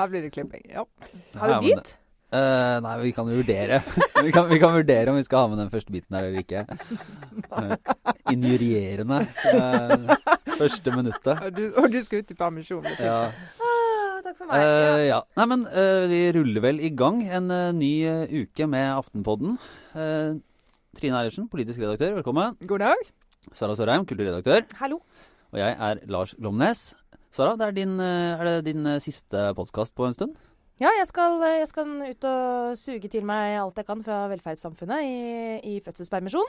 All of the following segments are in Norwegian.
Her blir det klipping. Ja. Har du bit? Uh, nei, vi kan vurdere. vi, kan, vi, kan, vurdere om vi skal ha med den første biten her eller ikke. Uh, injurierende uh, første minuttet. Og du, og du skal ut i permisjon? Ja. Takk for meg. Ja. ja. Nei, men vi ruller vel i gang en ny uke med Aftenpodden. Trine Eilertsen, politisk redaktør, velkommen. God dag. Sara Sørheim, kulturredaktør. Hallo. Og jeg er Lars Glomnes. Sara, det er, din, er det din siste podkast på en stund? Ja, jeg skal, jeg skal, ut og suge til meg alt jeg kan fra velferdssamfunnet i, i fødselspermisjon.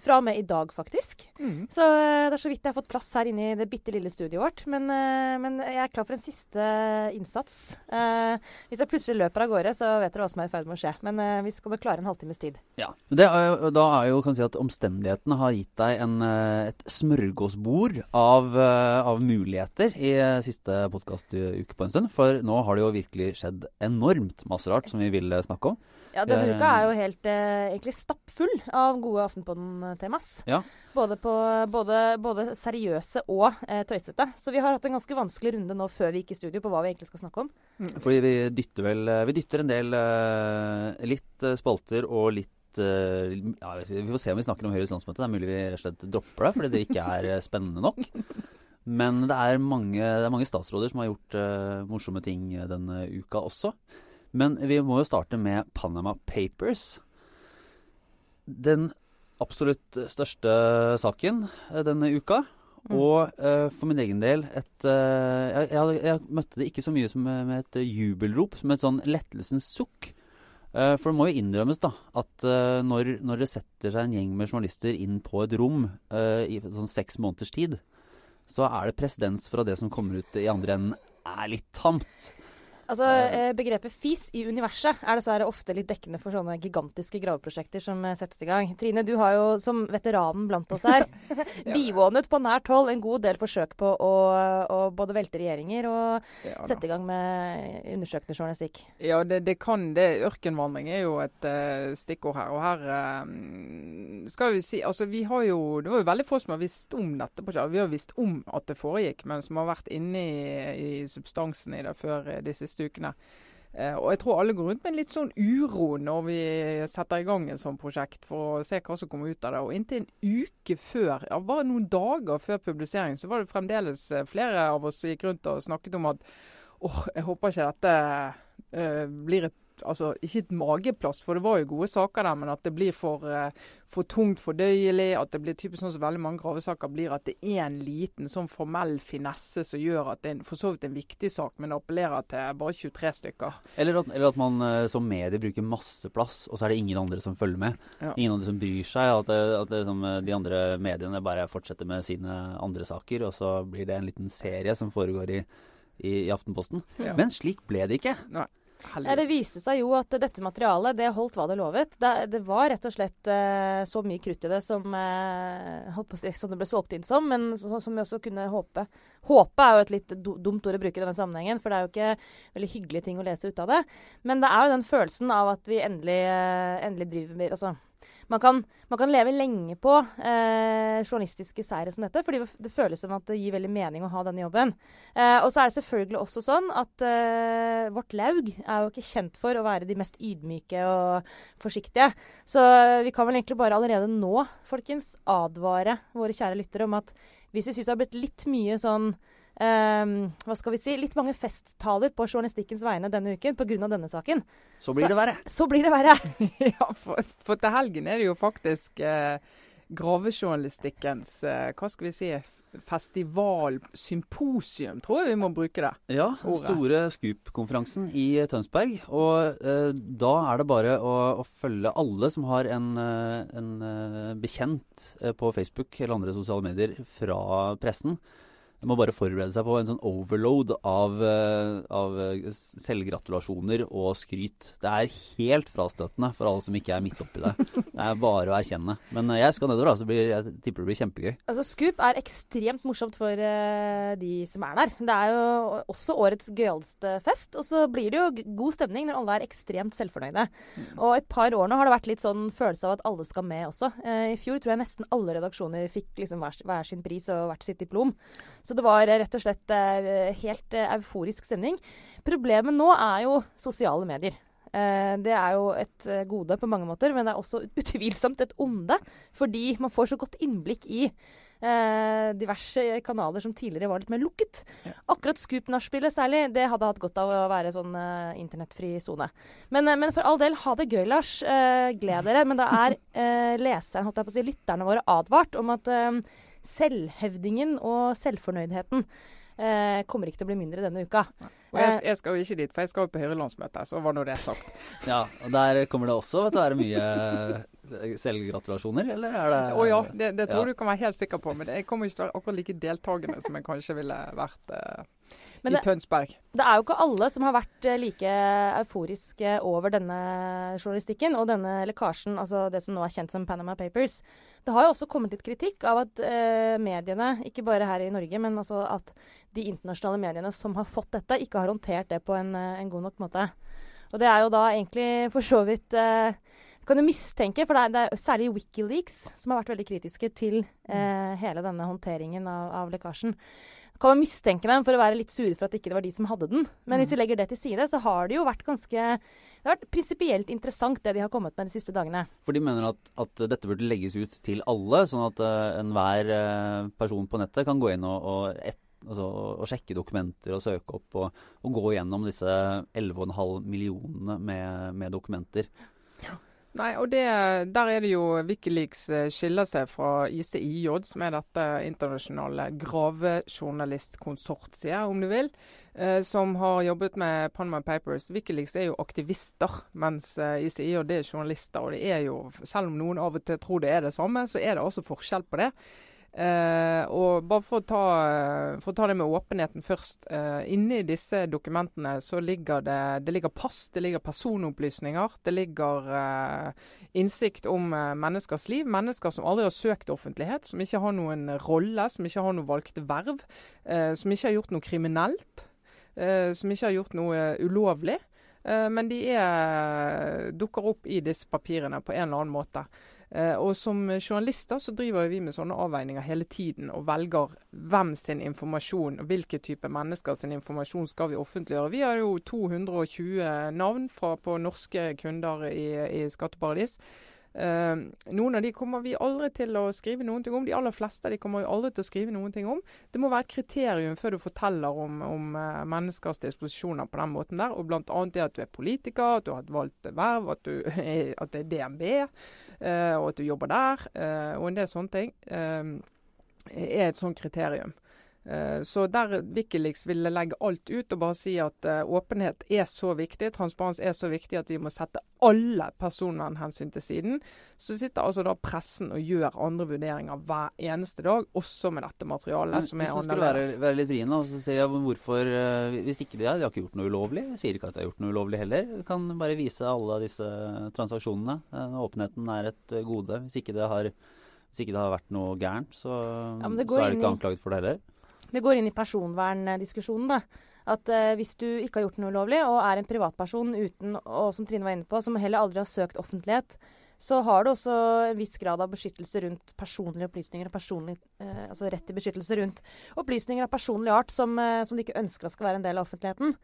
Fra og med i dag, faktisk. Mm. Så eh, det er så vidt jeg har fått plass her inne i det bitte lille studioet vårt. Men, eh, men, jeg er klar for en siste innsats. Eh, hvis jeg plutselig løper av gårde, så vet dere hva som er i ferd med å skje. Men eh, vi skal nok klare en halvtimes tid. Ja, er, Da er jo, kan si at omstendighetene har gitt deg en, eh, et smørgåsbord av, av muligheter i siste podkastuke på en stund. For nå har det jo virkelig skjedd enormt masse rart som vi vil snakke om. Ja, denne uka er jo helt eh, egentlig stappfull av gode Aftenpodden-temas. Ja. Både, både, både, seriøse og eh, tøysete. Så vi har hatt en ganske vanskelig runde nå før vi gikk i studio på hva vi egentlig skal snakke om. Mm. Fordi vi dytter vel eh, Vi dytter en del eh, litt eh, spalter og litt eh, ja, Vi får se om vi snakker om Høyres landsmøte. Det er mulig vi rett og slett dropper det fordi det ikke er spennende nok. Men det er mange, det er mange statsråder som har gjort uh, morsomme ting denne uka også. Men vi må jo starte med Panama Papers. Den absolutt største saken uh, denne uka. Mm. Og uh, for min egen del et jeg, jeg, jeg, møtte det ikke så mye som med et jubelrop, som et sånn lettelsens sukk. For det må jo innrømmes da, at når, når, det setter seg en gjeng med journalister inn på et rom i sånn seks måneders tid, så er det presedens for at det som kommer ut i andre enden, er litt tamt. Altså, eh, Begrepet FIS i universet er dessverre ofte litt dekkende for sånne gigantiske graveprosjekter som eh, settes i gang. Trine, du har jo som veteranen blant oss her bivånet på nært hold en god del forsøk på å, å både velte regjeringer og ja, sette i gang med undersøkende journalistikk. Ja, det, det kan det. Ørkenvandring er jo et uh, stikkord her. Og her uh, skal vi si Altså, vi har jo Det var jo veldig få som har visst om dette. på Vi har visst om at det foregikk, men som har vært inne i, i substansen i det før de siste siste ukene. Eh, og jeg tror alle går rundt med en litt sånn uro når vi setter i gang en sånn prosjekt, for å se hva som kommer ut av det. Og inntil en uke før, ja, bare noen dager før publisering, så var det fremdeles eh, flere av oss som gikk rundt og snakket om at åh, jeg håper ikke dette uh, blir et altså, ikke et mageplass, for det var jo gode saker der, men at det blir for, uh, for tungt fordøyelig. At det blir typisk sånn som veldig mange gravesaker blir, at det er en liten sånn formell finesse som gjør at det er for så vidt en viktig sak, men det appellerer til bare 23 stykker. Eller at, eller at man uh, som medie bruker masse plass, og så er det ingen andre som følger med. Ja. Ingen andre som bryr seg. At, det, at det, som, eh, de andre mediene bare fortsetter med sine andre saker, og så blir det en liten serie som foregår i, i, i Aftenposten. Ja. Men slik ble det ikke. Nei. Ja, det viste seg jo at dette materialet det holdt hva det lovet. Det, det var rett og slett eh, så mye krutt i det som, uh, si, som, det ble solgt inn som, men så, som vi også kunne håpe. Håpe er jo et litt dumt ord å bruke i denne sammenhengen, for det er jo ikke veldig hyggelige ting å lese ut av det. Men det er jo den følelsen av at vi endelig, uh, endelig driver med altså, man kan, man kan, leve lenge på eh, journalistiske seire som dette, fordi det føles som at det gir veldig mening å ha denne jobben. Eh, og så er det selvfølgelig også sånn at eh, vårt laug er jo ikke kjent for å være de mest ydmyke og forsiktige. Så vi kan vel egentlig bare allerede nå, folkens, advare våre kjære lyttere om at hvis vi syns det har blitt litt mye sånn Um, hva skal vi si, litt mange festtaler på journalistikkens vegne denne uken pga. denne saken. Så blir så, det verre. Så blir det verre. ja, for, for, til helgen er det jo faktisk eh, gravejournalistikkens eh, Hva skal vi si festivalsymposium, tror jeg vi må bruke det. Ja, den store Scoop-konferansen i Tønsberg. Og eh, da er det bare å, å, følge alle som har en, eh, en bekjent på Facebook eller andre sosiale medier fra pressen må bare forberede seg på en sånn overload av, eh, av eh, selvgratulasjoner og skryt. Det er helt frastøtende for alle som ikke er midt oppi det. Det er bare å erkjenne. Men eh, jeg skal nedover, da, så blir, jeg tipper det blir kjempegøy. Altså, Scoop er ekstremt morsomt for uh, de som er der. Det er jo også årets gøyalste fest. Og så blir det jo god stemning når alle er ekstremt selvfornøyde. Og et par år nå har det vært litt sånn følelse av at alle skal med også. Uh, I fjor tror jeg nesten alle redaksjoner fikk liksom hver, hver sin pris og hvert sitt diplom. Så det var rett og slett eh, helt eh, euforisk stemning. Problemet nå er jo sosiale medier. Eh, Det er jo et gode på mange måter, men det er også utvilsomt et onde. Fordi man får så godt innblikk i eh, diverse kanaler som tidligere var litt mer lukket. Akkurat Scoop-nachspielet særlig, det hadde hatt godt av å være sånn eh, internettfri sone. Men, eh, men for all del, ha det gøy, Lars. Gled dere. Men da er leseren, holdt jeg på å si, lytterne våre advart om at selvhevdingen og selvfornøydheten eh, kommer ikke til å bli mindre denne uka. Og jeg, jeg skal jo ikke dit, for jeg skal jo på Høyre-landsmøte, så var nå det sagt. Ja, og Der kommer det også til å være mye eh, selvgratulasjoner, eller er det Å ja, det, det tror Ja. du kan være helt sikker på. Men det- jeg kommer ikke til å være akkurat like deltakende som jeg kanskje ville vært eh, Men i det- Tønsberg. Det er jo ikke alle som har vært eh, like euforiske over denne journalistikken og denne lekkasjen, altså det som nå er kjent som Panama Papers. Det har jo også kommet litt kritikk av at eh, mediene, ikke bare her i Norge, men altså at de internasjonale mediene som har fått dette, ikke har håndtert det på en, eh, en god nok måte. Og det er jo da egentlig for så vidt eh, kan jo mistenke, for det er, det er særlig Wikileaks som har vært veldig kritiske til eh, hele denne håndteringen av, av lekkasjen kan man mistenke dem for å være litt sure for at ikke det var de som hadde den. Men hvis vi legger det til side, så har det jo vært ganske Det har vært prinsipielt interessant det de har kommet med de siste dagene. For de mener at, at dette burde legges ut til alle, sånn at uh, enhver uh, person på nettet kan gå inn og, og, et, altså, å sjekke dokumenter og søke opp og, og gå gjennom disse 11,5 millionene med, med dokumenter. Nei, og det, der er det jo Wikileaks eh, skiller seg fra ICIJ, som er dette internasjonale gravejournalistkonsortiet, om du vil, eh, som har jobbet med Panama Papers. Wikileaks er jo aktivister, mens eh, ICIJ er journalister. Og det er jo, selv om noen av og til tror det er det samme, så er det også forskjell på det. Eh, og bare for å, ta, for å ta det med åpenheten først. Eh, inni disse dokumentene så ligger det, det ligger pass, det ligger personopplysninger. Det ligger eh, innsikt om menneskers liv. Mennesker som aldri har søkt offentlighet, som ikke har noen rolle, som ikke har noe valgte verv. som ikke har gjort noe kriminelt. som ikke har gjort noe ulovlig. Men de er, dukker opp i disse papirene på en eller annen måte. Eh, og som journalister så driver vi med sånne avveininger hele tiden og velger hvem sin informasjon og hvilke type mennesker sin informasjon skal vi offentliggjøre. Vi har jo 220 navn fra, på norske kunder i, i skatteparadis. Eh, noen av de kommer vi aldri til å skrive noen ting om. De aller fleste av de kommer vi aldri til å skrive noen ting om. Det må være et kriterium før du forteller om, om uh, menneskers disposisjoner på den måten der. Og bl.a. det at du er politiker, at du har et valgt verv, at, du at det er DNB, uh, og at du jobber der, eh, og en del sånne ting, eh, er et sånt kriterium. Eh, Så der Wikileaks ville legge alt ut og bare si at eh, åpenhet er så viktig, transparens er så viktig at vi må sette alle personvernhensyn til siden, så sitter altså da pressen og gjør andre vurderinger hver eneste dag, også med dette materialet, Men som hvis er du skulle være, annerledes. være litt vrien, sier jeg hvorfor eh, Hvis ikke de har, de har ikke gjort noe ulovlig. Jeg sier ikke at de har gjort noe ulovlig heller. Du kan bare vise alle disse transaksjonene. Åpenheten er et gode. Hvis ikke det har, hvis ikke det har vært noe gærent, så, ja, så er du ikke anklaget for det heller. Det går inn i personverndiskusjonen, da. At eh, hvis du ikke har gjort noe ulovlig, og er en privatperson uten, og som Trine var inne på, som heller aldri har søkt offentlighet, så har du også en viss grad av beskyttelse rundt personlige opplysninger, personlig, eh, altså rett til beskyttelse rundt opplysninger av personlig art som, eh, som de ikke ønsker skal være en del av offentligheten.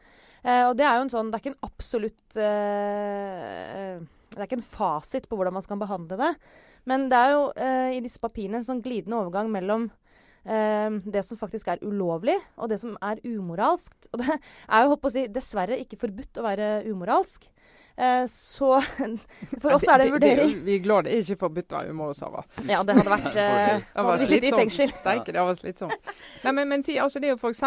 Eh, og det er jo en sånn Det er ikke en absolutt eh, Det er ikke en fasit på hvordan man skal behandle det. Men det er jo eh, i disse papirene en sånn glidende overgang mellom eh, det som faktisk er ulovlig, og det som er umoralsk. Og det er jo håper å si, dessverre ikke forbudt å være umoralsk. Eh, så for oss er det en vurdering. vi er glad det er ikke forbudt å være umoralsk, Sara. Ja, det hadde vært eh, Det Da hadde vi sittet i fengsel. Steike, det var slitsomt. Nei, men, men si, altså, det er jo f.eks.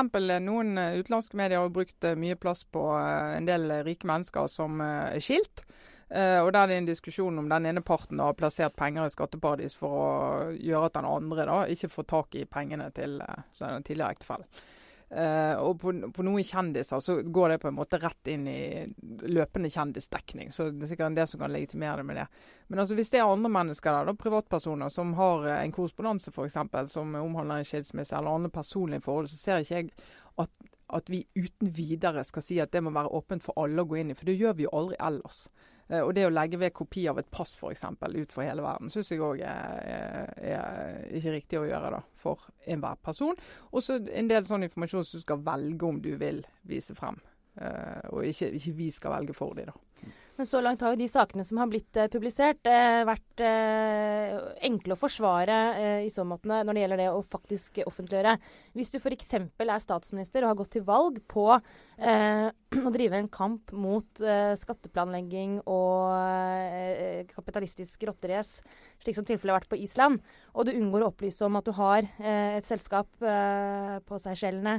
noen eh, utenlandske medier har brukt mye plass på en del rike mennesker som er skilt. Uh, og der er det en diskusjon om den ene parten har plassert penger i skatteparadis for å gjøre at den andre da ikke får tak i pengene til uh, den tidligere ektefellen. Uh, og på, på, noen kjendiser så går det på en måte rett inn i løpende kjendisdekning. Så det er sikkert en del som kan legitimere det med det. Men altså hvis det er andre mennesker, der, da, privatpersoner, som har en korrespondanse f.eks. som omhandler en skilsmisse eller andre personlige forhold, så ser ikke jeg at, at, vi uten videre skal si at det må være åpent for alle å gå inn i. For det gjør vi jo aldri ellers. Uh, og det å legge ved kopi av et pass f.eks. ut for hele verden, syns jeg òg er, er, ikke riktig å gjøre da, for enhver person. Og så en del sånn informasjon som du skal velge om du vil vise frem. Uh, og ikke, ikke, vi skal velge for dem, da. Men så langt har jo de sakene som har blitt eh, publisert, eh, vært eh, enkle å forsvare eh, i så måte når det gjelder det å faktisk offentliggjøre. Hvis du f.eks. er statsminister og har gått til valg på eh, å drive en kamp mot eh, skatteplanlegging og kapitalistisk rotterace, slik som tilfellet har vært på Island, og du unngår å opplyse om at du har et selskap på Seychellene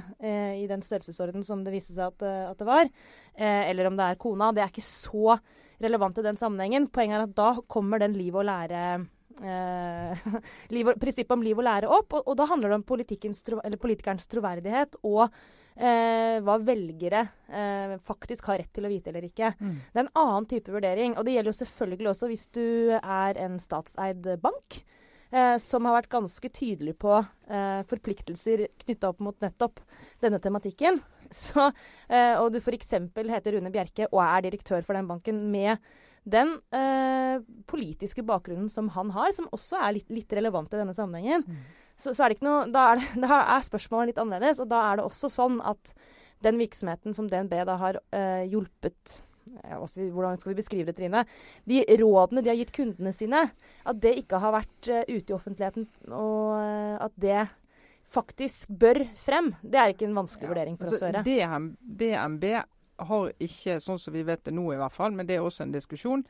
i den størrelsesorden som det viste seg at, at det var, eller om det er kona, det er ikke så relevant i den sammenhengen. Poenget er at da kommer den liv og lære eh, liv og, prinsippet om liv og lære opp. Og, og da handler det om politikernes troverdighet og eh, hva velgere eh, faktisk har rett til å vite eller ikke. Mm. Det er en annen type vurdering. Og det gjelder jo selvfølgelig også hvis du er en statseid bank. Eh, som har vært ganske tydelig på eh, forpliktelser knytta opp mot nettopp denne tematikken. Så, eh, og du f.eks. heter Rune Bjerke og er direktør for den banken med den eh, politiske bakgrunnen som han har, som også er litt, litt relevant i denne sammenhengen. Mm. Så, så, er noe, da er, det, da er, spørsmålet litt annerledes. Og da er det også sånn at den virksomheten som DNB da har eh, hjulpet hvordan skal vi beskrive det, Trine? De rådene de har gitt kundene sine, at det ikke har vært uh, ute i offentligheten, og uh, at det faktisk bør frem, det er ikke en vanskelig ja, vurdering for altså, oss å gjøre. DNB har ikke, sånn som vi vet det nå i hvert fall, men det er også en diskusjon.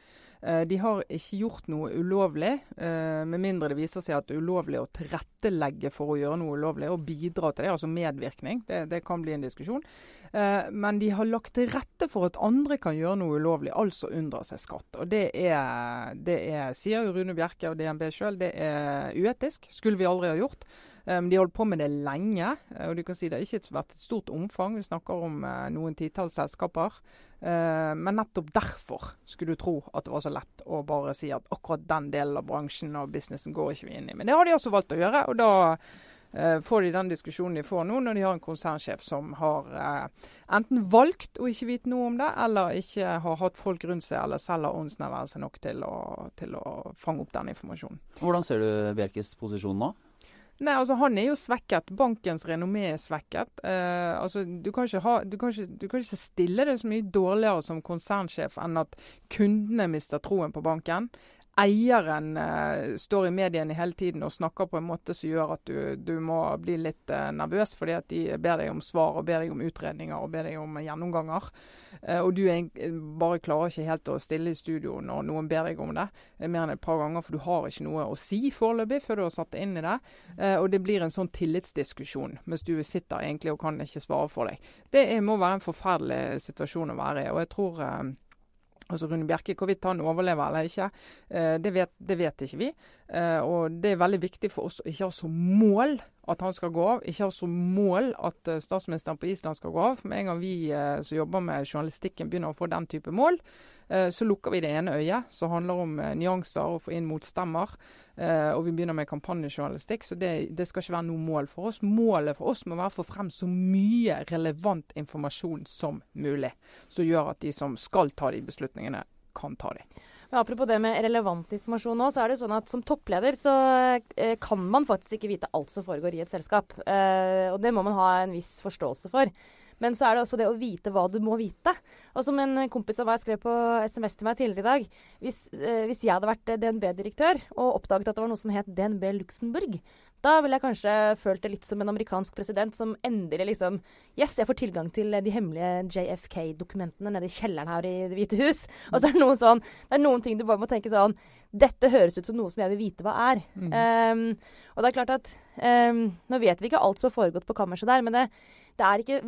Eh, de har ikke gjort noe ulovlig, eh, med mindre det viser seg at det er ulovlig å tilrettelegge for å gjøre noe ulovlig og bidra til det, altså medvirkning. Det, det kan bli en diskusjon. Eh, men de har lagt til rette for at andre kan gjøre noe ulovlig, altså unndra seg skatt. Og det er, det er sier jo Rune Bjerke og DNB sjøl, det er uetisk. Skulle vi aldri ha gjort. Um, de har holdt på med det lenge. Uh, og du kan si Det har ikke vært et stort omfang. Vi snakker om uh, noen titalls selskaper. Uh, men nettopp derfor skulle du tro at det var så lett å bare si at akkurat den delen av bransjen og businessen går ikke vi inn i. Men det har de altså valgt å gjøre. og da får de den diskusjonen de får nå, når de har en konsernsjef som har enten valgt å ikke vite noe om det, eller ikke har hatt folk rundt seg, eller selv har åndsnærværelse nok til å, til å fange opp den informasjonen. Hvordan ser du Bjerkes posisjon nå? Nei, altså Han er jo svekket. Bankens renommé er svekket. Eh, altså du kan, ha, du, kan ikke, du kan, ikke stille det så mye dårligere som konsernsjef enn at kundene mister troen på banken eieren eh, står i mediene hele tiden og snakker på en måte som gjør at du, du må bli litt eh, nervøs, fordi at de ber deg om svar og ber deg om utredninger og ber deg om gjennomganger. Eh, og du er, bare klarer ikke helt å stille i studio når noen ber deg om det eh, mer enn et par ganger, for du har ikke noe å si foreløpig før du har satt deg inn i det. Eh, og det blir en sånn tillitsdiskusjon mens du sitter egentlig og kan ikke svare for deg. Det må være en forferdelig situasjon å være i. og jeg tror eh, Altså Rune Bjerke, Hvorvidt han overlever eller ikke, eh, det, vet, det vet ikke vi. Eh, og Det er veldig viktig for oss å ikke ha som mål at han skal gå av. Ikke ha som mål at uh, statsministeren på Island skal gå av. Med en gang vi uh, som jobber med journalistikken begynner å få den type mål, så lukker vi det ene øyet, som handler om nyanser og få inn motstemmer. og vi begynner med kampanjejournalistikk, så det, det, skal ikke være noe mål for oss. Målet for oss må være å få frem så mye relevant informasjon som mulig, som gjør at de som skal ta de beslutningene, kan ta de. Men apropos det med relevant informasjon nå, så er det sånn at som toppleder så eh, kan man faktisk ikke vite alt som foregår i et selskap. Eh, og det må man ha en viss forståelse for. Men så er det også det å vite hva du må vite. Og som en kompis av meg skrev på SMS til meg tidligere i dag Hvis, eh, hvis jeg hadde vært DNB-direktør og oppdaget at det var noe som het DNB Luxembourg, da ville jeg kanskje følt det litt som en amerikansk president som endelig liksom Yes, jeg får tilgang til de hemmelige JFK-dokumentene nede i kjelleren her i Det hvite hus. Og så er det noen sånn Det er noen ting du bare må tenke sånn Dette høres ut som noe som jeg vil vite hva er. Mm. Um, og det er klart at um, Nå vet vi ikke alt som har foregått på kammerset der, men det, det er ikke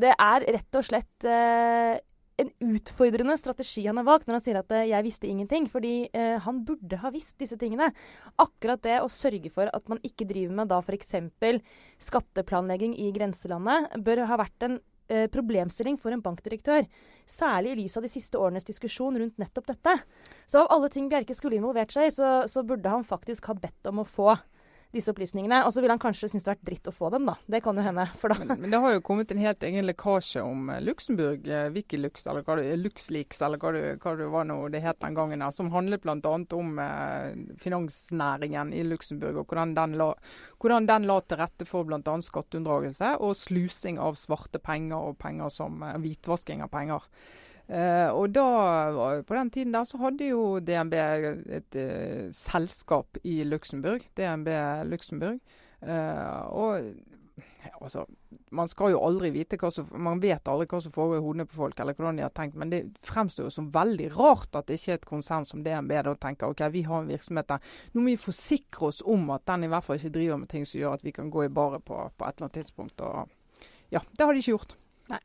det er rett og slett eh, en utfordrende strategi han har valgt når han sier at eh, 'jeg visste ingenting'. Fordi eh, han burde ha visst disse tingene. Akkurat det å sørge for at man ikke driver med da f.eks. skatteplanlegging i grenselandet, bør ha vært en eh, problemstilling for en bankdirektør. Særlig i lys av de siste årenes diskusjon rundt nettopp dette. Så av alle ting Bjerke skulle involvert seg i, så, så burde han faktisk ha bedt om å få disse opplysningene. Og så vil han kanskje synes det har vært dritt å få dem, da. Det kan jo hende. Da men, men, det har jo kommet en helt egen lekkasje om uh, Luxembourg, uh, Wikileaks, eller hva det, Luxleaks, eller hva det, hva det var nå det het den gangen, her, som handlet bl.a. om eh, finansnæringen i Luxembourg, og hvordan den, la, hvordan den la til rette for bl.a. skatteunndragelse og slusing av svarte penger og penger som hvitvasking av penger. Uh, og da, På den tiden der så hadde jo DNB et uh, selskap i Luxembourg. DNB Luxembourg. Uh, og altså, Man skal jo aldri vite hva som Man vet aldri hva som foregår i hodene på folk, eller hvordan de har tenkt. Men det fremstår jo som veldig rart at det ikke er et konsern som DNB da tenker ok, vi har en virksomhet der. Nå må vi forsikre oss om at den i hvert fall ikke driver med ting som gjør at vi kan gå i baret på, på et eller annet tidspunkt. Og ja, det har de ikke gjort. Nei.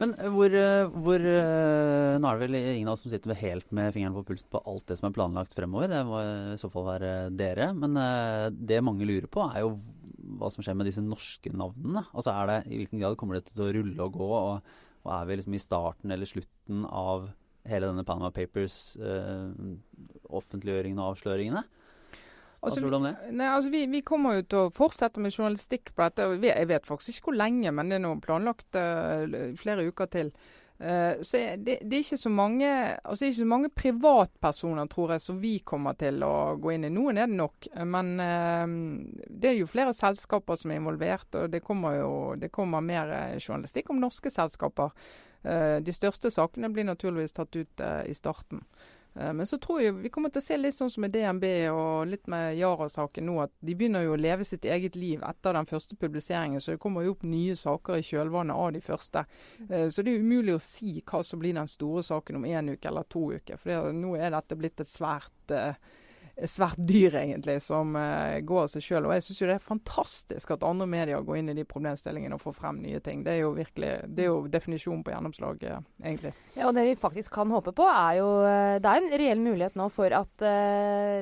Men eh, hvor, eh, hvor, eh, Nå er det vel ingen av oss som sitter helt med fingeren på pulsen på alt det som er planlagt fremover. Det må i så fall være dere. Men det mange lurer på, er jo hva som skjer med disse norske navnene. Altså er det, I hvilken grad kommer det til å rulle og gå? Og, og er vi liksom i starten eller slutten av hele denne Panama Papers, eh, offentliggjøringen og avsløringene? Hva altså, tror du om det? Nei, altså, vi, vi, kommer jo til å fortsette med journalistikk på dette. Jeg vet faktisk ikke hvor lenge, men det er noe planlagt uh, flere uker til. Uh, så det, det, er ikke så mange altså det er ikke så mange privatpersoner tror jeg, som vi kommer til å gå inn i. Noen er det nok, men uh, det er jo flere selskaper som er involvert. Og det kommer jo det kommer mer journalistikk om norske selskaper. de største sakene blir naturligvis tatt ut i starten. Eh, men så tror jeg vi kommer til å se litt sånn som med DNB og litt med Yara-saken nå, at de begynner jo å leve sitt eget liv etter den første publiseringen. Så det kommer jo opp nye saker i kjølvannet av de første. Eh, så det er umulig å si hva som blir den store saken om én uke eller to uker. For nå er dette blitt et svært uh, svært dyr, egentlig, som uh, går av seg sjøl. Og jeg syns det er fantastisk at andre medier går inn i de problemstillingene og får frem nye ting. Det er jo virkelig, det er jo definisjonen på gjennomslag, uh, egentlig. Ja, og det vi faktisk kan håpe på, er jo uh, Det er en reell mulighet nå for at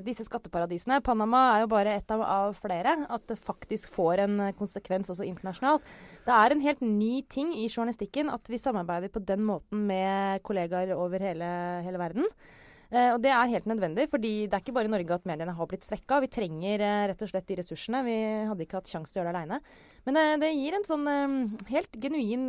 disse skatteparadisene Panama er jo bare ett av, av, flere. At det faktisk får en konsekvens også internasjonalt. Det er en helt ny ting i journalistikken at vi samarbeider på den måten med kollegaer over hele, hele verden. Uh, og Det er helt nødvendig, fordi det er ikke bare i Norge at mediene har blitt svekka. Vi trenger eh, rett og slett de ressursene. Vi hadde ikke hatt sjanse til å gjøre det aleine. Men eh, det gir en sånn helt genuin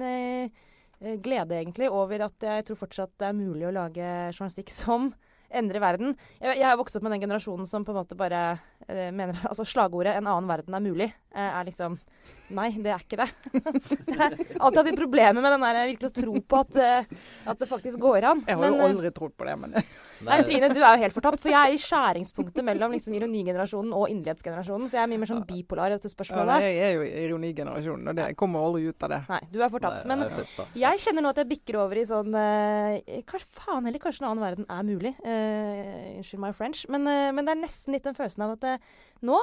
glede, egentlig, over at jeg tror fortsatt det er mulig å lage journalistikk som endrer verden. Jeg, jeg har vokst opp med den generasjonen som på en måte bare mener Altså slagordet 'en annen verden er mulig' er liksom Nei, det er ikke det. jeg har alltid hatt litt problemer med den der virkelig å tro på at, at, det faktisk går an. Jeg har men, jo aldri trodd på det, men Nei, Trine, du er jo helt fortapt. For jeg er i skjæringspunktet mellom liksom, ironigenerasjonen og inderlighetsgenerasjonen. Så jeg er mye mer sånn bipolar i dette spørsmålet. Ja, jeg er jo ironigenerasjonen, og det kommer aldri ut av det. Nei, du er fortapt. Men jeg kjenner nå at jeg bikker over i sånn uh, Hva faen heller, kanskje en annen verden er mulig. Uh, unnskyld my French. Men, uh, men, det er nesten litt den følelsen av at nå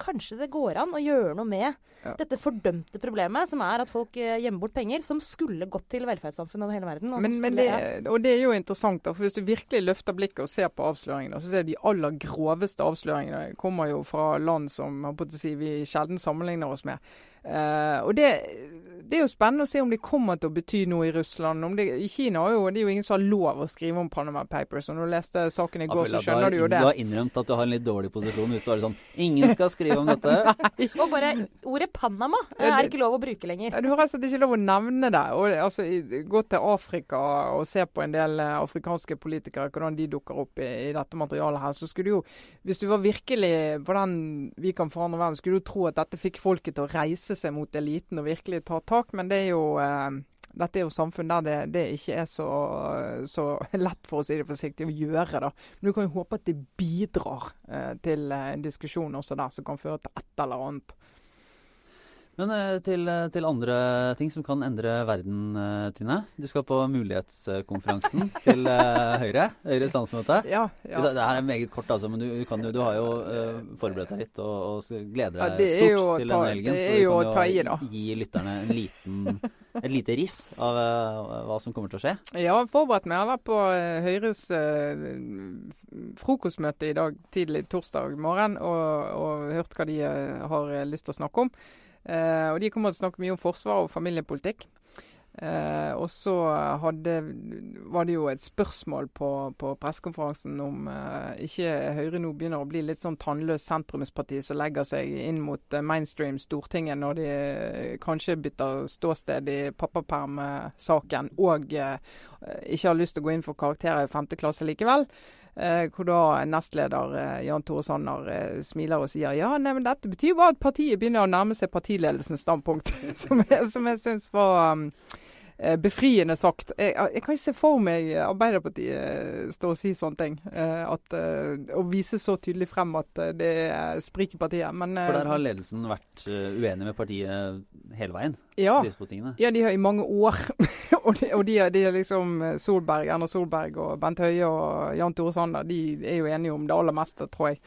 kanskje det går an å gjøre noe med ja. dette fordømte problemet, som er at folk gjemmer bort penger som skulle gått til velferdssamfunnet over hele verden. Og, men, men det, og det er jo interessant, da, for hvis du virkelig løfter blikket og ser på avsløringene, så ser du de aller groveste avsløringene kommer jo fra land som si, vi sjelden sammenligner oss med. Uh, og det, det, er jo spennende å se om det kommer til å bety noe i Russland. Det, I Kina er jo, det er jo ingen som har lov å skrive om Panama Papers. og Når du leste saken i går, så skjønner du jo det. Du har innrømt at du har en litt dårlig posisjon hvis du har sånn Ingen skal skrive om dette. og bare ordet Panama er det ikke lov å bruke lenger. Du har altså ikke lov å nevne det. Og, altså, gå til Afrika og se på en del eh, afrikanske politikere, hvordan de dukker opp i, i dette materialet her. Så skulle du jo, hvis du var virkelig på den Vi kan forandre verden, skulle du tro at dette fikk folket til å reise seg mot eliten og virkelig ta tak, men det er jo eh, dette er jo samfunn der det, det ikke er så, så, lett, for å si det forsiktig, å gjøre. da. Men du kan jo håpe at det bidrar eh, til en diskusjon også der, som kan føre til et eller annet. Men eh, til, eh, til andre ting som kan endre verden, Tine. Du skal på mulighetskonferansen til eh, Høyre. Høyres landsmøte. Ja, ja. Det, det her er meget kort, altså, men du, kan du har jo uh, forberedt deg litt og, og gleder deg er stort jo til denne helgen. det er du jo kan å ta i, da. gi lytterne en liten, et lite riss av uh, hva som kommer til å skje. Jeg har forberedt meg. Jeg vært på eh, Høyres uh, frokostmøte i dag tidlig torsdag morgen og, og hørt hva de uh, har eh, lyst til å snakke om. Eh, og de kommer til å snakke mye om forsvar og familiepolitikk. Eh, og så var det jo et spørsmål på, på pressekonferansen om eh, ikke Høyre nå begynner å bli litt sånn tannløs sentrumsparti som legger seg inn mot eh, mainstream Stortinget når de eh, kanskje bytter ståsted i pappapermsaken og eh, ikke har lyst til å gå inn for karakterer i femte klasse likevel. Eh, hvor da nestleder eh, Jan Tore Sanner eh, smiler og sier ja, nei, men dette betyr bare at partiet begynner å nærme seg partiledelsens standpunkt. som jeg, som jeg syns var um, befriende sagt. Jeg, jeg kan ikke se for meg Arbeiderpartiet eh, stå og si sånne ting. Eh, at, eh, og vise så tydelig frem at eh, det er sprik i partiet. Men, eh, For der har ledelsen vært eh, uenig med partiet hele veien. ja. Ja, de har i mange år. og de, og de, de er liksom eh, Solberg, Erna Solberg og Bent Høie og Jan Tore Sanner. De er jo enige om det aller meste, tror jeg.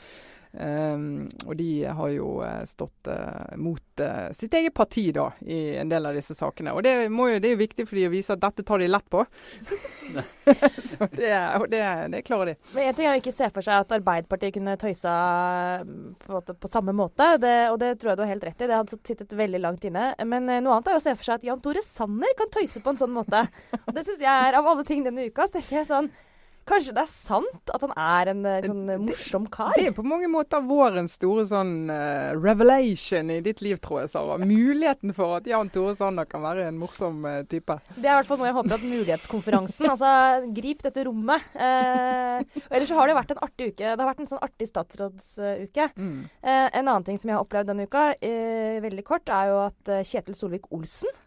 Um, og de har jo eh, stått uh, mot uh, sitt eget parti da, i en del av disse sakene. Og det, jo, det er jo viktig for de å vise at dette tar de lett på. Så det, og det, det klarer de. Men en ting å ikke se for seg at Arbeiderpartiet kunne tøysa på, måte, på samme måte, og det tror jeg du har helt rett i. Det hadde sittet veldig langt inne. Men noe annet er å se for seg at Jan Tore Sanner kan tøyse på en sånn måte. Og det syns jeg er, av alle ting denne uka, så tenker jeg sånn Kanskje det er sant at han er en eh, sånn morsom kar? Det er på mange måter vårens store sånn uh, revelation i ditt liv, tror jeg, Sara. Muligheten for at Jan Tore Sanner kan være en morsom uh, type. Det er i hvert fall noe jeg håper at mulighetskonferansen Altså, grip dette rommet. Uh, og ellers så har det vært en artig uke. Det har vært en sånn artig statsrådsuke. Mm. En annen ting som jeg har opplevd denne uka, veldig kort, er jo at Kjetil Solvik-Olsen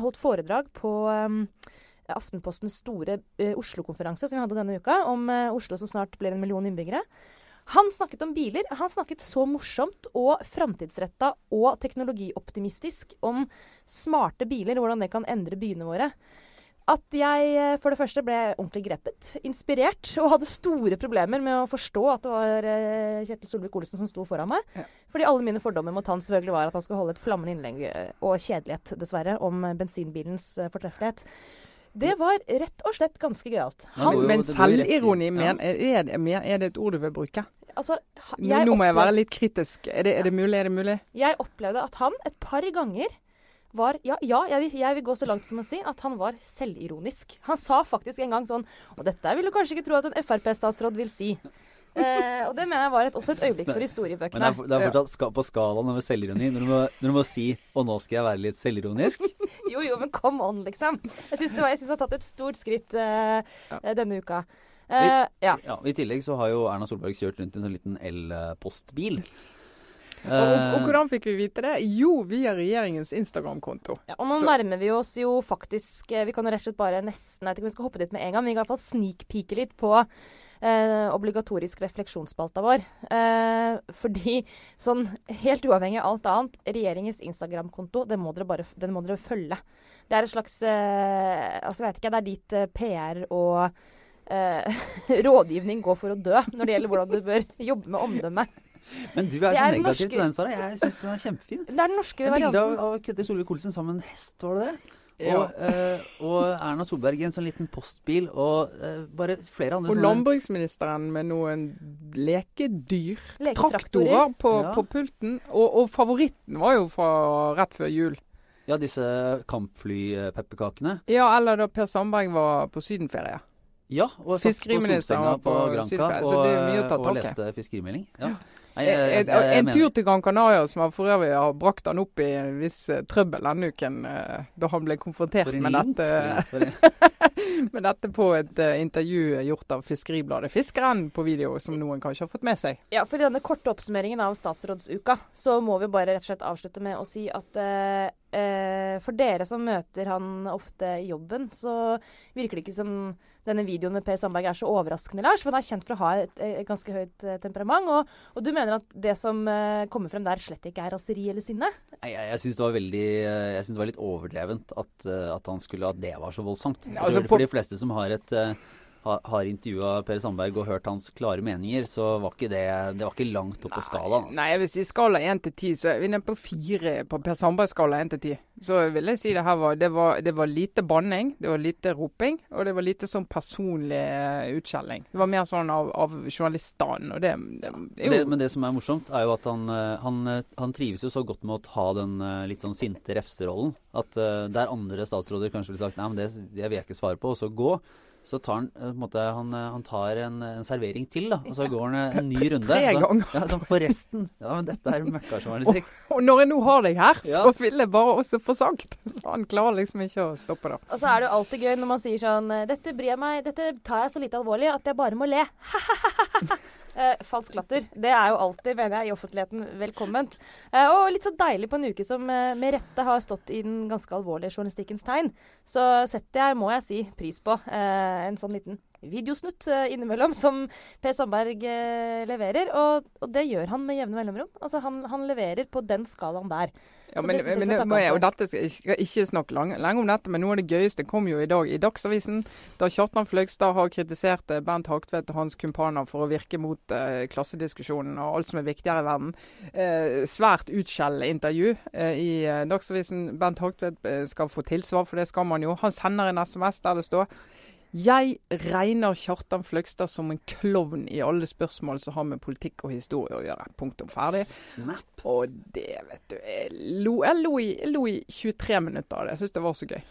holdt foredrag på eh, Aftenpostens store eh, Oslo-konferanse som vi hadde denne uka, om eh, Oslo som snart blir en million innbyggere. Han snakket om biler. Han snakket så morsomt og framtidsretta og teknologioptimistisk om smarte biler og hvordan det kan endre byene våre. At jeg eh, for det første ble ordentlig grepet, inspirert, og hadde store problemer med å forstå at det var Kjetil Solvik-Olsen som sto foran meg. Ja. Fordi alle mine fordommer mot han selvfølgelig var at han skulle holde et flammende innlegg, og kjedelighet, dessverre, om bensinbilens fortreffelighet. Det var rett og slett ganske gøyalt. Men selvironi, men er, det, er det et ord du vil bruke? altså, Nå, nå må jeg være litt kritisk. Er det, er det mulig? Er det mulig? Jeg opplevde at han et par ganger var Ja, ja jeg, vil, jeg vil gå så langt som å si at han var selvironisk. Han sa faktisk en gang sånn Og dette vil du kanskje ikke tro at en Frp-statsråd vil si. Eh, og det mener jeg var et, også et øyeblikk for Men historiebøkene. er, det er fortsatt ska, på skalaen over selvironi. Når du, må, når du må si 'og nå skal jeg være litt selvironisk'. Jo, jo, men come on, liksom. Jeg syns jeg har tatt et stort skritt eh, denne uka. Eh, ja. Ja, I tillegg så har jo Erna Solberg kjørt rundt i en sånn liten el-postbil. Og, og hvordan fikk vi vite det? Jo, via regjeringens Instagram-konto. Ja, og nå Så- nærmer vi oss jo faktisk eh, Vi kan jo rett og slett bare nesten Jeg vet ikke om vi skal hoppe dit med en gang, men vi kan i hvert fall snikpike litt på eh, obligatorisk refleksjonsspalta vår. Eh, fordi sånn helt uavhengig av alt annet, regjeringens Instagram-konto, den den må dere følge. Det er et slags eh, Altså, jeg vet ikke, det er dit eh, PR og eh, rådgivning går for å dø når det gjelder hvordan du bør jobbe med omdømme. Men du er er så negativ norske- til den, Sara. Jeg syns den er kjempefin. Det er den norske Et bilde av, varianten. av Ketil Solvik-Olsen sammen med en hest, var det det? Ja. Og, eh, og Erna Solberg i en sånn liten postbil, og eh, bare flere andre Og sånne landbruksministeren med noen lekedyr. Traktorer på, Ja. på pulten. Og, og favoritten var jo fra rett før jul. Ja, disse kampflypepperkakene. Ja, eller da Per Sandberg var på sydenferie. Ja, og satt på solsenga var på på Granca og, og leste fiskerimelding. Ja. En, jeg- jeg- jeg en tur til Gran Canaria som han for øvrig har brakt han opp i en viss eh, trøbbel denne uken, eh, da han ble konfrontert med dette, med dette på et eh, intervju gjort av Fiskeribladet Fiskeren på video, som noen kanskje har fått med seg. Ja, for i denne korte oppsummeringen av statsrådsuka, så må vi bare rett og slett avslutte med å si at eh, for dere som møter han ofte i jobben, så virker det ikke som denne videoen med Per Sandberg er så overraskende, Lars. For han er kjent for å ha et, et ganske høyt eh, temperament. Og, og, du mener at det som eh, kommer frem der, slett ikke er raseri eller sinne? Nei, jeg, jeg syns det var veldig eh, Jeg synes det var litt overdrevent at, at, han skulle, at det var så voldsomt. Altså, for, for de fleste som har et uh, har intervjua Per Sandberg og hørt hans klare meninger, så var ikke det, det var ikke langt opp på skalaen. Altså. Nei, jeg vil si skala 1 til 10, så er vi nede på 4 på Per Sandberg-skala 1 til 10. Så vil jeg si det her var det, var det, var lite banning, det var lite roping, og det var lite sånn personlig uh, utskjelling. Det var mer sånn av, av journaliststanden, og det, det, det jo Men det som er morsomt, er jo at han, eh, han, eh, han trives jo så godt med å ha den litt sånn sinte refserollen. At uh, der andre statsråder kanskje ville sagt nei, men det, det vil jeg ikke svare på, og så gå så tar han, eh, måte, han, eh, han tar en, en, servering til, da. Og så går han eh, en ny runde. Tre ganger. Ja, sånn forresten. Ja, men dette er møkkajournalistikk. Og, og når jeg nå har deg her, så vil jeg bare også få sagt. Så han klarer liksom ikke å stoppe det. Og så er det jo alltid gøy når man sier sånn Dette bryr jeg meg Dette tar jeg så lite alvorlig at jeg bare må le. Eh, falsk latter. Det er jo alltid, mener jeg, i offentligheten velkomment. Eh, og litt så deilig på en uke som eh, med rette har stått i den ganske alvorlige journalistikkens tegn. Så setter jeg, må jeg si, pris på eh, en sånn liten videosnutt eh, innimellom som Per Sandberg eh, leverer. Og, og, det gjør han med jevne mellomrom. Altså han, han leverer på den skalaen der. Ja, men, men, men, må jeg, og dette skal, ikke, ikke snakke lenge, lenge, om dette, men noe av det gøyeste kom jo i dag i Dagsavisen. Da Kjartan Fløgstad har kritisert eh, Bernt Haktvedt og hans kumpaner for å virke mot eh, klassediskusjonen og alt som er viktigere i verden. Eh, svært utskjellende intervju eh, i eh, Dagsavisen. Bernt Hagtvedt eh, skal få tilsvar, for det skal man jo. Han sender en SMS der det står jeg regner Kjartan Fløgstad som en klovn i alle spørsmål som har med politikk og historie å gjøre. Punktum ferdig. Snap. Og det, vet du Jeg lo, jeg lo, i, jeg lo i 23 minutter av det. Jeg syns det var så gøy.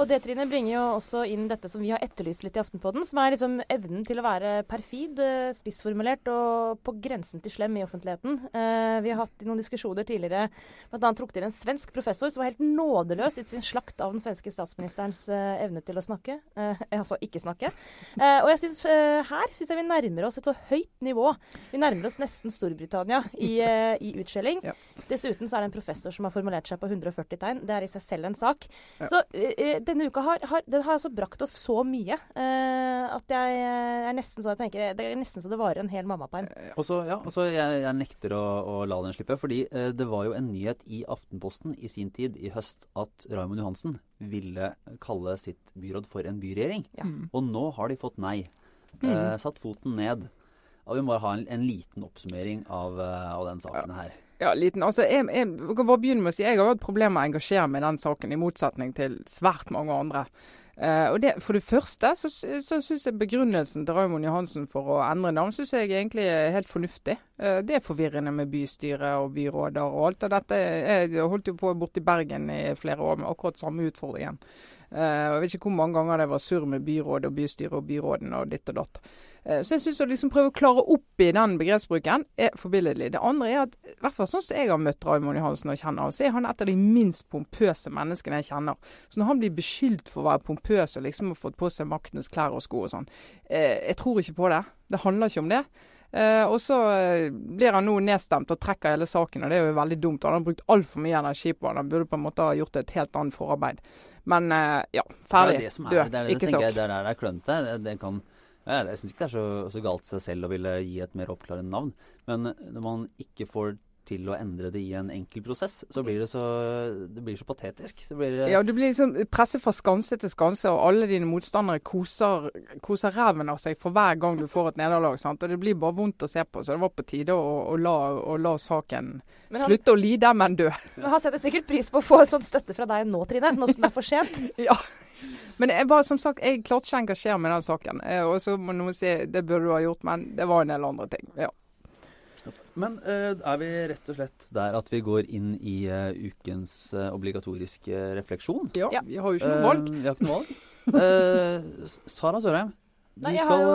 Og det Trine, bringer jo også inn dette som vi har etterlyst litt i Aftenpodden, som er liksom evnen til å være perfid, eh, spissformulert og på grensen til slem i offentligheten. Eh, vi har hatt noen diskusjoner tidligere, bl.a. trukket inn en svensk professor som var helt nådeløs i sin slakt av den svenske statsministerens eh, evne til å snakke. Eh, altså ikke snakke. Eh, og jeg synes, eh, her syns jeg vi nærmer oss et så høyt nivå. Vi nærmer oss nesten Storbritannia i, i utskjelling. Ja. Dessuten så er det en professor som har formulert seg på 140 tegn. Det er i seg selv en sak. Ja. Så denne uka har, har, den har altså brakt oss så mye uh, at jeg er nesten så jeg tenker, det er nesten så det varer en hel mammaperm. Eh, ja, også jeg, jeg nekter å, å, la den slippe. fordi uh, det var jo en nyhet i Aftenposten i sin tid i høst at Raymond Johansen ville kalle sitt byråd for en byregjering. Ja. Mm. Og nå har de fått nei. Uh, satt foten ned. Og vi må ha en, en liten oppsummering av, av den saken her. Ja, liten. Altså, jeg, jeg, kan bare begynne med å si jeg har hatt problemer med å engasjere meg i den saken, i motsetning til svært mange andre. Uh, og det, For det første så, så syns jeg begrunnelsen til Raymond Johansen for å endre navn synes jeg egentlig er helt fornuftig. Uh, det er forvirrende med bystyre og byråder og alt. og dette, Jeg holdt jo på borte i Bergen i flere år med akkurat samme utfordringen. Uh, jeg vet ikke hvor mange ganger det var surr med byrådet og bystyret og byråden og ditt og datt. Uh, så jeg syns å liksom prøve å klare opp i den begrepsbruken er forbilledlig. Det andre er at, i hvert fall sånn som jeg har møtt Raymond Johansen og kjenner ham, så er han et av de minst pompøse menneskene jeg kjenner. Så når han blir beskyldt for å være pompøs og liksom har fått på seg maktens klær og sko og sånn, uh, jeg tror ikke på det. Det handler ikke om det. Uh, og så blir han nå nedstemt og trekker hele saken, og det er jo veldig dumt. Han har brukt altfor mye energi på det. Han burde på en måte ha gjort et helt annet forarbeid. Men eh, ja, ferdig. Det er det som er, Død. Det er, det, ikke sokk. Det er der det er klønete. Det, det kan jeg syns ikke det er så, så galt seg selv å ville gi et mer oppklarende navn. Men når man ikke får til å endre det i en enkel prosess, så blir det så, det blir så patetisk. Blir, ja, du blir liksom presset fra skanse til skanse, og alle dine motstandere koser, koser ræven av seg for hver gang du får et nederlag. Og det blir bare vondt å se på, så det var på tide å, å, la, å la, saken han, slutte å lide, men dø. Men han setter sikkert pris på å få sånn støtte fra deg nå, Trine, nå som det er for sent. ja. Men jeg var, som sagt, jeg klarte ikke å engasjere meg i den saken. Eh, og så må noen si det burde du ha gjort, men det var en del andre ting. ja. Men uh, er vi rett og slett der at vi går inn i uh, ukens uh, obligatoriske refleksjon? Ja, vi har jo ikke noe valg. vi har ikke noe valg. Sara Sørheim, du, Nei, skal,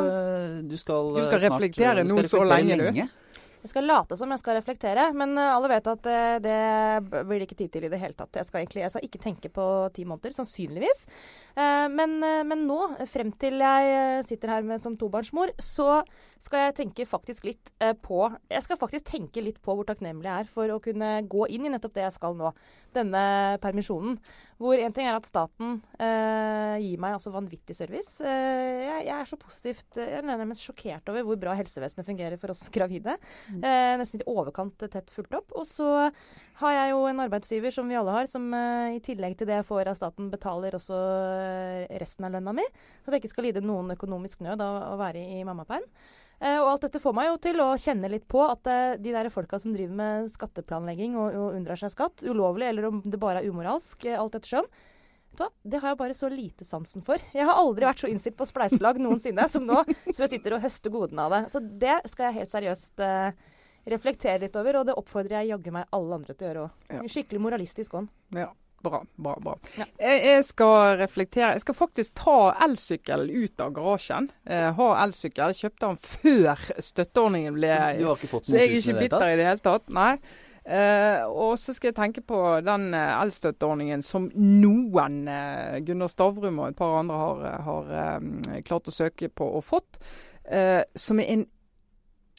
du, skal, du skal reflektere nå så lenge, du. Jeg skal late som jeg skal reflektere, men eh, alle vet at eh, det blir det ikke tid til i det hele tatt. Jeg skal, egentlig, jeg skal ikke tenke på ti måneder, sannsynligvis. Eh, men, eh, men nå, frem til jeg eh, sitter her med, som tobarnsmor, så skal jeg tenke faktisk litt eh, på Jeg skal faktisk tenke litt på hvor takknemlig jeg er for å kunne gå inn i nettopp det jeg skal nå. Denne permisjonen. Hvor en ting er at staten eh, gir meg altså vanvittig service. Eh, jeg, jeg er så positivt eh, Jeg er nærmest sjokkert over hvor bra helsevesenet fungerer for oss gravide. Eh, nesten i overkant tett fulgt opp. Og så har jeg jo en arbeidsgiver, som vi alle har, som uh, i tillegg til det jeg får av staten, betaler også eh, resten av lønna mi. Så at jeg ikke skal lide noen økonomisk nød av å være i mammaperm. Uh, og alt dette får meg jo til å kjenne litt på at uh, de der folka som driver med skatteplanlegging og, og unndrar seg skatt, ulovlig eller om det bare er umoralsk, alt ettersom, vet det har jeg bare så lite sansen for. Jeg har aldri vært så innstilt på spleiselag noensinne som nå, som jeg sitter og høster godene av det. Så det skal jeg helt seriøst eh, reflektere litt over, og det oppfordrer jeg jaggu meg alle andre til å gjøre òg. Ja. Skikkelig moralistisk ånd. Ja, bra, bra, bra. Ja. Jeg, jeg skal reflektere. Jeg skal faktisk ta elsykkelen ut av garasjen. ha har elsykkel. Kjøpte den før støtteordningen ble Du har ikke fått Så jeg er ikke bitter i det hele tatt. Nei. Eh, og så skal jeg tenke på den eh, elstøtteordningen som noen, eh, Gunnar Stavrum og et par andre, har, har eh, klart å søke på og fått. Eh, som er en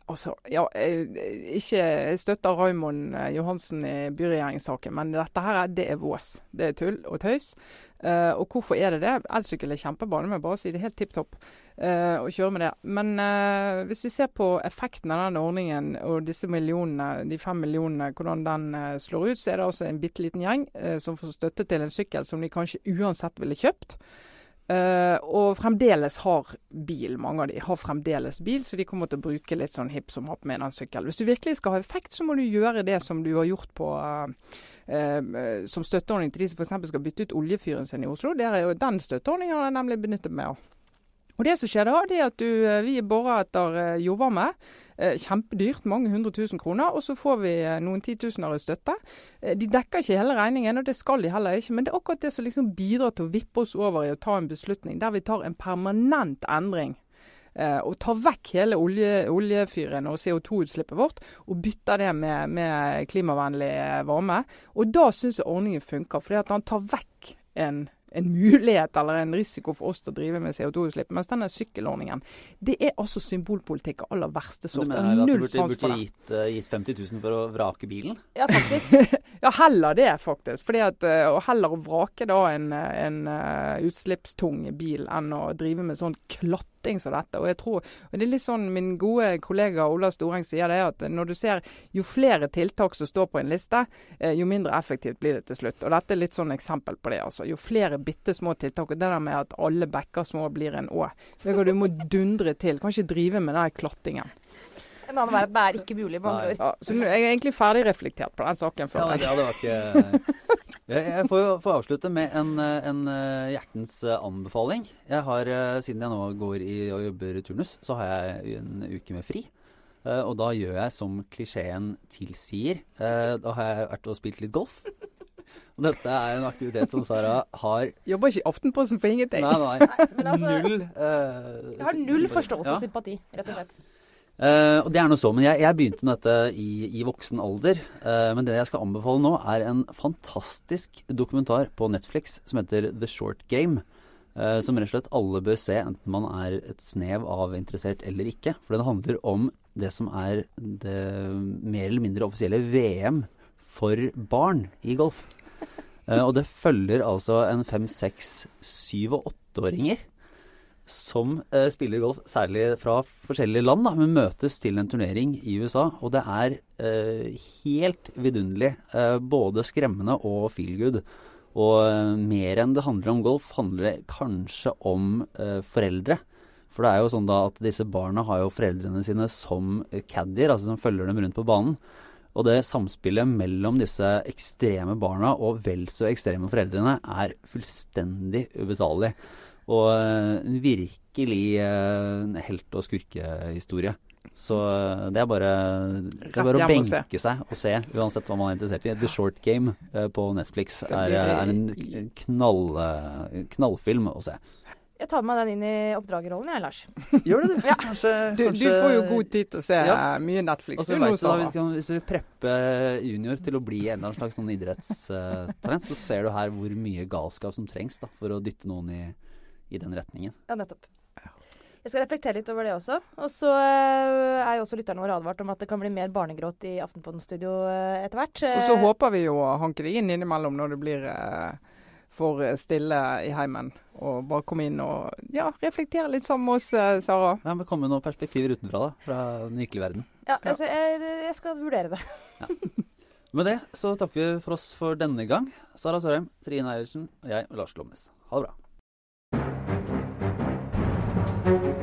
Altså, ja, ikke, jeg støtter Raymond eh, Johansen i byregjeringssaken, men dette her er, det er vås. Det er tull og tøys. Uh, og hvorfor er det det? Elsykkel er kjempebra, det må jeg bare si. Det helt tipp topp uh, å kjøre med det. Men uh, hvis vi ser på effekten av den ordningen og disse millionene, de fem millionene, hvordan den slår ut, så er det altså en bitte liten gjeng som får støtte til en sykkel som de kanskje uansett ville kjøpt. Eh, og fremdeles har bil. Mange av de har fremdeles bil, så de kommer til å bruke litt sånn hipp som happ med den sykkelen. Hvis du virkelig skal ha effekt, så må du gjøre det som du har gjort på uh, uh, som støtteordning til de som f.eks. skal bytte ut oljefyren sin i Oslo. Er Den støtteordningen har jeg nemlig benyttet meg av. Og Det som skjer da, det er at du, eh, vi borer etter eh, jordvarme. Eh, kjempedyrt, mange hundre tusen kroner. Og så får vi noen titusener i støtte. De dekker ikke hele regningen, og det skal de heller ikke. Men det er akkurat det som liksom bidrar til å vippe oss over i å ta en beslutning der vi tar en permanent endring. Og tar vekk hele olje, oljefyren og CO2-utslippet vårt, og bytter det med, med klimavennlig varme. Og da syns jeg ordningen funker, fordi at han tar vekk en en mulighet eller en risiko for oss til å drive med CO2-utslipp. Mens denne sykkelordningen, det er altså symbolpolitikk av aller verste sort. Du mener at du burde, burde gitt, uh, gitt 50 000 for å vrake bilen? Ja, faktisk. Ja, heller det, faktisk. Fordi at, eh, og heller å vrake da en, eh, en uh, utslippstung bil enn å drive med sånn klatting som dette. Og jeg tror, og det er litt sånn min gode kollega Ola Storeng sier det, at når du ser jo flere tiltak som står på en liste, eh, jo mindre effektivt blir det til slutt. Og dette er litt sånn eksempel på det. altså. Jo flere bitte små tiltak. Og det der med at alle bekker små blir en å. Du må dundre til. Kan ikke drive med den klattingen. En annen verden det er ikke mulig, med andre ord. Ja, så nå er jeg egentlig ferdig reflektert på den saken. Ja, jeg. ja, det var ikke Jeg, jeg får får avslutte med en, eh, en eh, hjertens eh, anbefaling. Jeg har, eh, Siden jeg nå går i og jobber turnus, så har jeg en uke med fri. Eh, Og da gjør jeg som klisjeen tilsier. Eh, Da har jeg vært og spilt litt golf. Og dette er en aktivitet som Sara har Jobber ikke i Aftenposten for ingenting. Nei, nei. nei altså, Null eh, jeg har null sympati. forståelse Ja. og sympati, rett og slett. Eh, og det er noe så, men jeg, jeg begynte med dette i, i voksen alder. Uh, men det jeg skal anbefale nå, er en fantastisk dokumentar på Netflix som heter The Short Game. Uh, som rett og slett alle bør se, enten man er et snev av interessert eller ikke. For den handler om det som er det mer eller mindre offisielle VM for barn i golf. Og det følger altså en fem, seks, syv og åtteåringer som eh, spiller golf, særlig fra forskjellige land, da, men møtes til en turnering i USA. Og det er eh, helt vidunderlig. Eh, både skremmende og feel good. Og eh, mer enn det handler om golf, handler det kanskje om eh, foreldre. For det er jo sånn da at disse barna har jo foreldrene sine som caddier, altså som følger dem rundt på banen. Og det samspillet mellom disse ekstreme barna og vel så ekstreme foreldrene er fullstendig ubetalelig. Og eh, en virkelig eh, en helt- og skurkehistorie. Så eh, det er bare, det er bare å benke seg og se, uansett hva man er interessert i. The Short Game eh, på Netflix er, er en knall, eh, knallfilm å se. Jeg tar med meg den inn i oppdragerrollen, jeg, Lars. Gjør det, du. Ja. Kanskje, Du, du får jo god tid til å se Ja. eh, mye Netflix. Og du vet da, vi kan, Hvis vi prepper junior til å bli en eller annen slags sånn idrettstalent, så ser du her hvor mye galskap som trengs da, for å dytte noen i, i den retningen. Ja, nettopp. Jeg skal reflektere litt over det også. Og så eh, er jo også lytterne våre advart om at det kan bli mer barnegråt i Aftenpodden-studio eh, etter hvert. Og så håper vi jo å hanke det inn innimellom når det blir eh, for stille i heimen. Og bare komme inn og ja, reflektere litt sammen med oss, Sara. Ja, men Komme med noen perspektiver utenfra, da, fra den virkelige verden. Ja, altså, jeg, jeg skal vurdere det. Med det så takker vi for oss for denne gang. Sara Sørheim, Trine Eilertsen og jeg, Lars Glomnes. Ha det bra. thank you